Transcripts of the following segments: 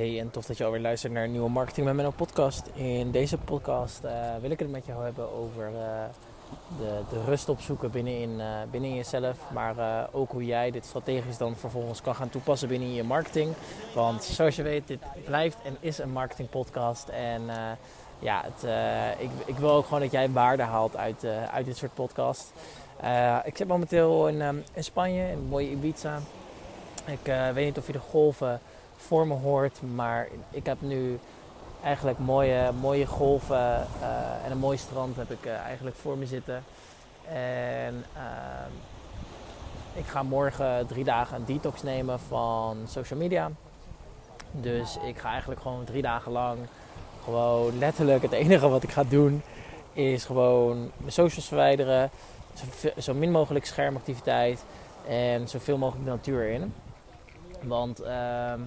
Hey, en tof dat je alweer luistert naar een nieuwe Marketing met Menno podcast. In deze podcast uh, wil ik het met jou hebben over uh, de, de, rust opzoeken binnenin, uh, binnenin jezelf. Maar ook hoe jij dit strategisch dan vervolgens kan gaan toepassen binnen je marketing. Want zoals je weet, dit blijft en is een marketing podcast. En ja, het, ik, ik, wil ook gewoon dat jij waarde haalt uit, uit dit soort podcast. ik zit momenteel in, um, in Spanje, in mooie Ibiza. Ik weet niet of je de golven voor me hoort. Maar ik heb nu eigenlijk mooie, mooie golven uh, en een mooi strand heb ik uh, eigenlijk voor me zitten. En uh, ik ga morgen drie dagen een detox nemen van social media. Dus ik ga eigenlijk gewoon drie dagen lang gewoon letterlijk het enige wat ik ga doen is gewoon mijn socials verwijderen. Zo, min mogelijk schermactiviteit en zoveel mogelijk natuur in. Want ehm,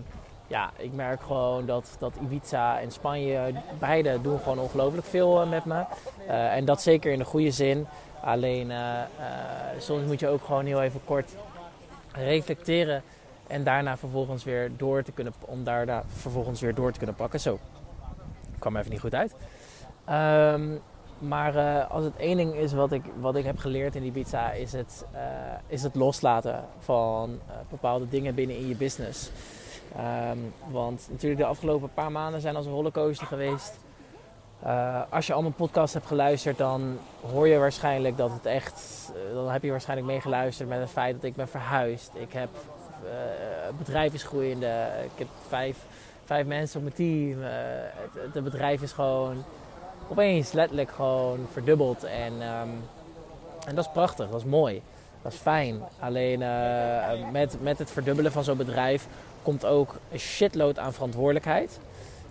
ja, ik merk gewoon dat, dat Ibiza en Spanje, beide doen gewoon ongelooflijk veel uh, met me. Uh, en dat zeker in de goede zin. Alleen uh, soms moet je ook gewoon heel even kort reflecteren. En daarna vervolgens weer door te kunnen, om daarna vervolgens weer door te kunnen pakken. Zo, kwam even niet goed uit. Um, maar als het één ding is wat ik, wat ik heb geleerd in Ibiza, is het, is het loslaten van bepaalde dingen binnen in je business. Um, want natuurlijk de afgelopen paar maanden zijn als een rollercoaster geweest. Uh, als je al mijn podcast hebt geluisterd, dan hoor je waarschijnlijk dat het echt. Uh, dan heb je waarschijnlijk meegeluisterd met het feit dat ik ben verhuisd. Ik heb. Uh, het bedrijf is groeiende. Ik heb vijf, vijf mensen op mijn team. het, het, bedrijf is gewoon opeens letterlijk gewoon verdubbeld. En, um, en dat is prachtig, dat is mooi. Dat is fijn. Alleen met, met het verdubbelen van zo'n bedrijf komt ook een shitload aan verantwoordelijkheid.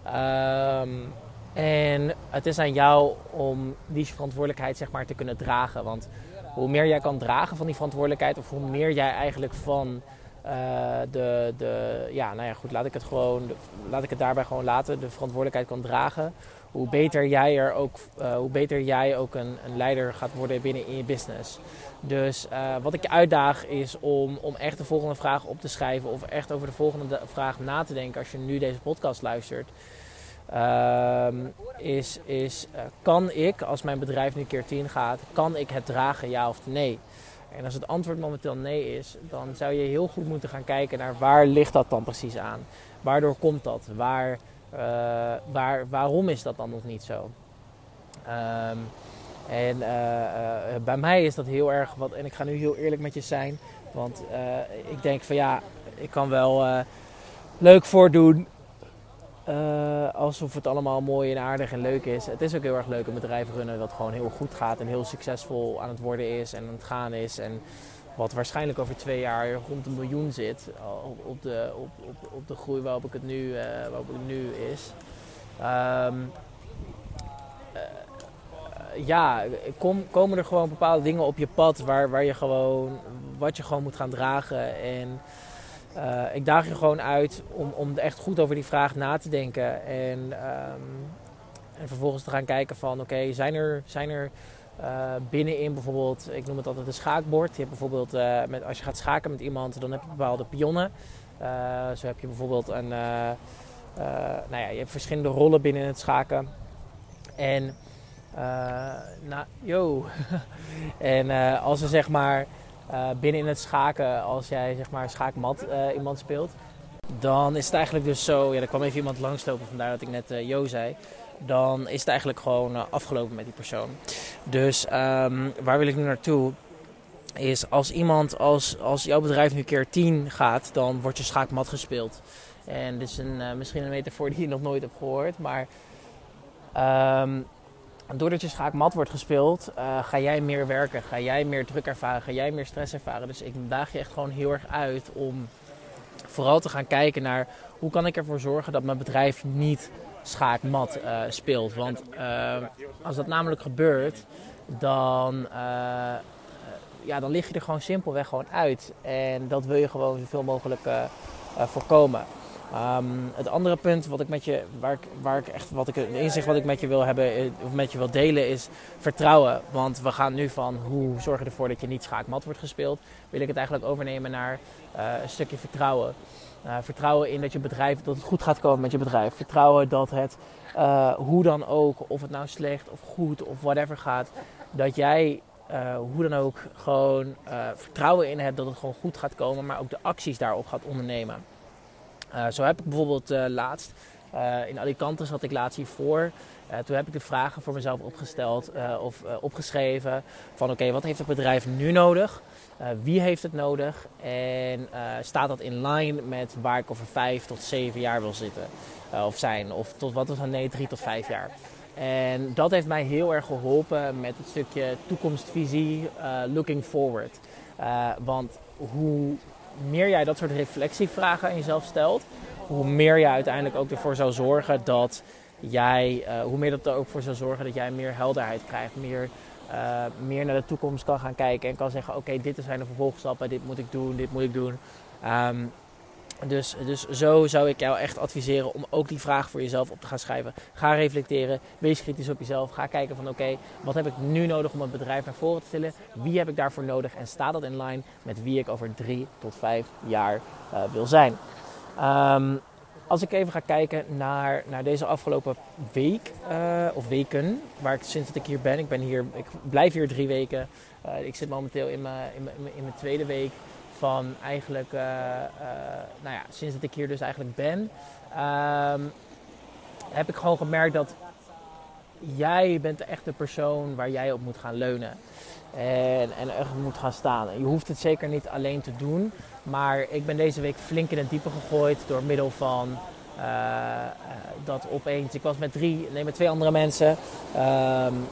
Um, en het is aan jou om die verantwoordelijkheid zeg maar, te kunnen dragen. Want hoe meer jij kan dragen van die verantwoordelijkheid, of hoe meer jij eigenlijk van uh, de, de. Ja, nou ja, goed, laat ik het gewoon. Laat ik het daarbij gewoon laten. De verantwoordelijkheid kan dragen. Hoe beter jij er ook, uh, hoe beter jij ook een, een leider gaat worden binnen in je business. Dus uh, wat ik je uitdaag is om, om echt de volgende vraag op te schrijven of echt over de volgende vraag na te denken als je nu deze podcast luistert. Uh, is, is uh, kan ik, als mijn bedrijf nu keer 10 gaat, kan ik het dragen, ja of nee? En als het antwoord momenteel nee is, dan zou je heel goed moeten gaan kijken naar waar ligt dat dan precies aan? Waardoor komt dat? Waar, waar, waarom is dat dan nog niet zo? Um, en uh, uh, bij mij is dat heel erg wat, en ik ga nu heel eerlijk met je zijn, want ik denk van ja, ik kan wel leuk voordoen alsof het allemaal mooi en aardig en leuk is. Het is ook heel erg leuk een bedrijf runnen dat gewoon heel goed gaat en heel succesvol aan het worden is en aan het gaan is. En wat waarschijnlijk over twee jaar rond een miljoen zit op, op de, op, op, op, de groei waarop ik het nu, waarop het nu is. Um, ja, kom, komen er gewoon bepaalde dingen op je pad waar, waar je gewoon, wat je gewoon moet gaan dragen. En uh, ik daag je gewoon uit om, om echt goed over die vraag na te denken. En, um, en vervolgens te gaan kijken van oké, zijn er, zijn er uh, binnenin bijvoorbeeld, ik noem het altijd een schaakbord. Je hebt bijvoorbeeld, uh, met, als je gaat schaken met iemand, dan heb je bepaalde pionnen. zo heb je bijvoorbeeld een, nou ja, je hebt verschillende rollen binnen het schaken. En nou, yo. en als er zeg maar binnen in het schaken, als jij zeg maar schaakmat iemand speelt, dan is het eigenlijk dus zo. Ja, er kwam even iemand langslopen, vandaar dat ik net yo zei. Dan is het eigenlijk gewoon afgelopen met die persoon. Dus um, waar wil ik nu naartoe? Is als iemand, als, als jouw bedrijf nu keer 10 gaat, dan wordt je schaakmat gespeeld. En dit is een, misschien een metafoor die je nog nooit hebt gehoord, maar. Um, doordat je schaak mat wordt gespeeld, uh, ga jij meer werken, ga jij meer druk ervaren, ga jij meer stress ervaren. Dus ik daag je echt gewoon heel erg uit om vooral te gaan kijken naar hoe kan ik ervoor zorgen dat mijn bedrijf niet schaakmat uh, speelt. Want uh, als dat namelijk gebeurt, dan, ja, dan lig je er gewoon simpelweg gewoon uit. En dat wil je gewoon zoveel mogelijk voorkomen. Um, het andere punt wat ik met je, waar ik, waar ik echt, wat ik, een inzicht wat ik met je wil hebben, eh, of met je wil delen, is vertrouwen. Want we gaan nu van hoe zorg je ervoor dat je niet schaakmat wordt gespeeld, wil ik het eigenlijk overnemen naar uh, een stukje vertrouwen. Uh, vertrouwen in dat je bedrijf, dat het goed gaat komen met je bedrijf. Vertrouwen dat het hoe dan ook, of het nou slecht of goed of whatever gaat, dat jij hoe dan ook gewoon vertrouwen in hebt dat het gewoon goed gaat komen, maar ook de acties daarop gaat ondernemen. Zo heb ik bijvoorbeeld laatst in Alicante zat ik laatst hiervoor. Toen heb ik de vragen voor mezelf opgesteld of opgeschreven van oké, wat heeft het bedrijf nu nodig? wie heeft het nodig? En staat dat in line met waar ik over vijf tot zeven jaar wil zitten of zijn? Of tot wat is dan nee, drie tot vijf jaar? En dat heeft mij heel erg geholpen met het stukje toekomstvisie, looking forward. want hoe meer jij dat soort reflectievragen aan jezelf stelt, hoe meer je uiteindelijk ook ervoor zou zorgen dat jij, uh, hoe meer dat er ook voor zal zorgen dat jij meer helderheid krijgt, meer, uh, meer naar de toekomst kan gaan kijken en kan zeggen: Oké, dit zijn de vervolgstappen, dit moet ik doen, dit moet ik doen. Um, dus, dus zo zou ik jou echt adviseren om ook die vraag voor jezelf op te gaan schrijven. Ga reflecteren, wees kritisch op jezelf. Ga kijken van oké, wat heb ik nu nodig om het bedrijf naar voren te stellen? Wie heb ik daarvoor nodig? En staat dat in lijn met wie ik over drie tot vijf jaar uh, wil zijn? Um, als ik even ga kijken naar, naar deze afgelopen week uh, of weken, waar ik sinds dat ik hier ben, ik ben hier, ik blijf hier drie weken. Uh, ik zit momenteel in mijn, in mijn, in mijn tweede week van eigenlijk, uh, nou ja, sinds dat ik hier dus eigenlijk ben, um, heb ik gewoon gemerkt dat jij bent de echte persoon waar jij op moet gaan leunen. En, en echt moet gaan staan. Je hoeft het zeker niet alleen te doen. Maar ik ben deze week flink in het diepe gegooid door middel van uh, dat opeens. Ik was met drie, nee, met twee andere mensen. Um,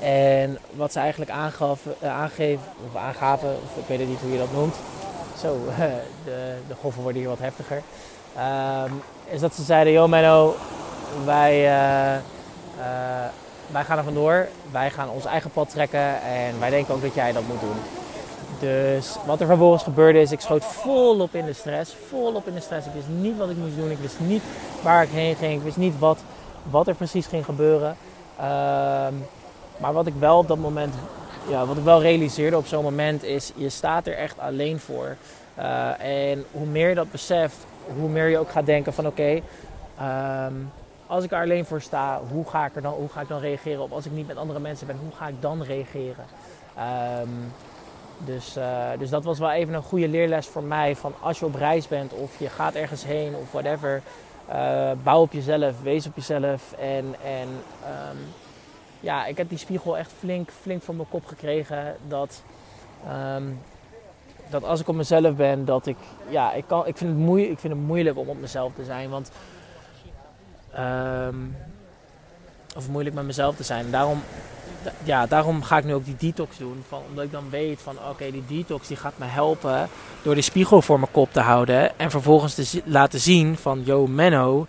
en wat ze eigenlijk aangaf, uh, aangeven, of aangaven, of ik weet niet hoe je dat noemt. Zo, de, de worden hier wat heftiger. Um, is dat ze zeiden: Yo, Menno, wij wij gaan er vandoor. Wij gaan ons eigen pad trekken. En wij denken ook dat jij dat moet doen. Dus wat er vervolgens gebeurde is, ik schoot volop in de stress. Volop in de stress. Ik wist niet wat ik moest doen. Ik wist niet waar ik heen ging. Ik wist niet wat, wat er precies ging gebeuren. Um, maar wat ik wel op dat moment, ja, wat ik wel realiseerde op zo'n moment is, je staat er echt alleen voor. Uh, en hoe meer je dat beseft, hoe meer je ook gaat denken van oké, um, als ik er alleen voor sta, hoe ga ik, er dan, hoe ga ik dan reageren? Of als ik niet met andere mensen ben, hoe ga ik dan reageren? Um, dus, uh, dus dat was wel even een goede leerles voor mij. Van als je op reis bent of je gaat ergens heen of whatever. Uh, bouw op jezelf, wees op jezelf. En, en um, ja, ik heb die spiegel echt flink, flink voor mijn kop gekregen. Dat, um, dat als ik op mezelf ben, dat ik... Ja, ik, kan, ik, vind het moeilijk, ik vind het moeilijk om op mezelf te zijn. Want Um, of moeilijk met mezelf te zijn. Daarom, ja, daarom ga ik nu ook die detox doen. Van, omdat ik dan weet van oké, die detox die gaat me helpen door de spiegel voor mijn kop te houden. En vervolgens te laten zien van yo Menno,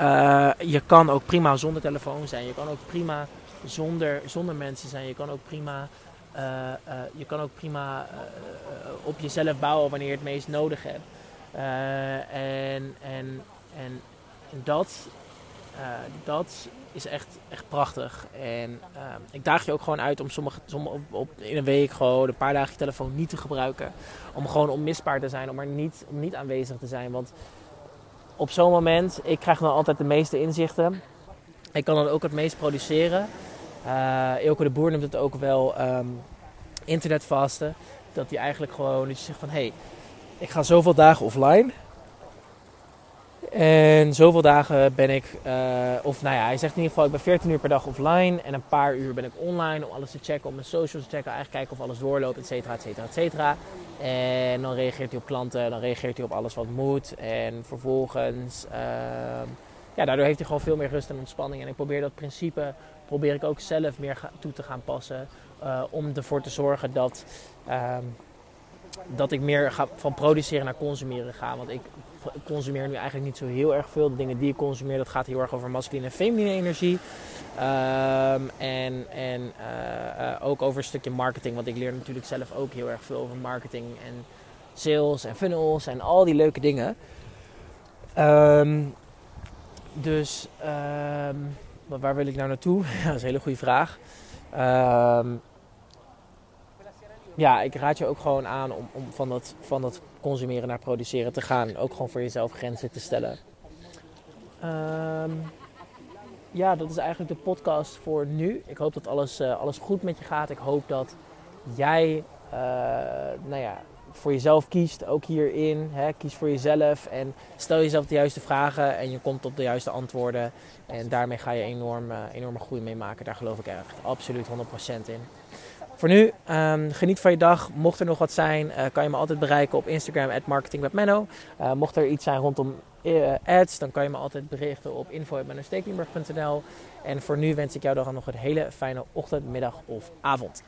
uh, je kan ook prima zonder telefoon zijn. Je kan ook prima zonder, zonder mensen zijn. Je kan ook prima, uh, uh, je kan ook prima op jezelf bouwen wanneer je het meest nodig hebt. en, en, en dat dat is echt, echt prachtig. En ik daag je ook gewoon uit om sommige, sommige op, op, in een week gewoon een paar dagen je telefoon niet te gebruiken. Om gewoon onmisbaar te zijn, om er niet, om niet aanwezig te zijn. Want op zo'n moment, ik krijg dan altijd de meeste inzichten. Ik kan dan ook het meest produceren. Uh, Ilke de Boer noemt het ook wel um, internetvasten. Dat hij eigenlijk gewoon, dat je zegt van hé, hey, ik ga zoveel dagen offline. En zoveel dagen ben ik, uh, of nou ja, hij zegt in ieder geval, ik ben 14 uur per dag offline en een paar uur ben ik online om alles te checken, om mijn socials te checken, eigenlijk kijken of alles doorloopt, et cetera, et cetera, et cetera. En dan reageert hij op klanten, dan reageert hij op alles wat moet. En vervolgens, uh, ja, daardoor heeft hij gewoon veel meer rust en ontspanning. En ik probeer dat principe, probeer ik ook zelf meer toe te gaan passen, uh, om ervoor te zorgen dat, um, dat ik meer ga, van produceren naar consumeren ga. Want ik consumeer nu eigenlijk niet zo heel erg veel. De dingen die ik consumeer, dat gaat heel erg over masculine en feminine energie. Um, en en uh, uh, ook over een stukje marketing. Want ik leer natuurlijk zelf ook heel erg veel over marketing en sales en funnels en al die leuke dingen. Um, dus um, waar wil ik nou naartoe? dat is een hele goede vraag. ja, ik raad je ook gewoon aan om, om van, dat, van dat consumeren naar produceren te gaan. Ook gewoon voor jezelf grenzen te stellen. Ehm, ja, dat is eigenlijk de podcast voor nu. Ik hoop dat alles, uh, alles goed met je gaat. Ik hoop dat jij uh, nou ja, voor jezelf kiest, ook hierin. Hè, kies voor jezelf en stel jezelf de juiste vragen en je komt op de juiste antwoorden. En daarmee ga je enorm, uh, enorme groei mee maken. Daar geloof ik echt absoluut 100% in. Voor nu, um, geniet van je dag. Mocht er nog wat zijn, uh, kan je me altijd bereiken op Instagram, at marketingwebmenno. Uh, mocht er iets zijn rondom ads, dan kan je me altijd berichten op info.mennostekelenburg.nl. En voor nu wens ik jou dan nog een hele fijne ochtend, middag of avond.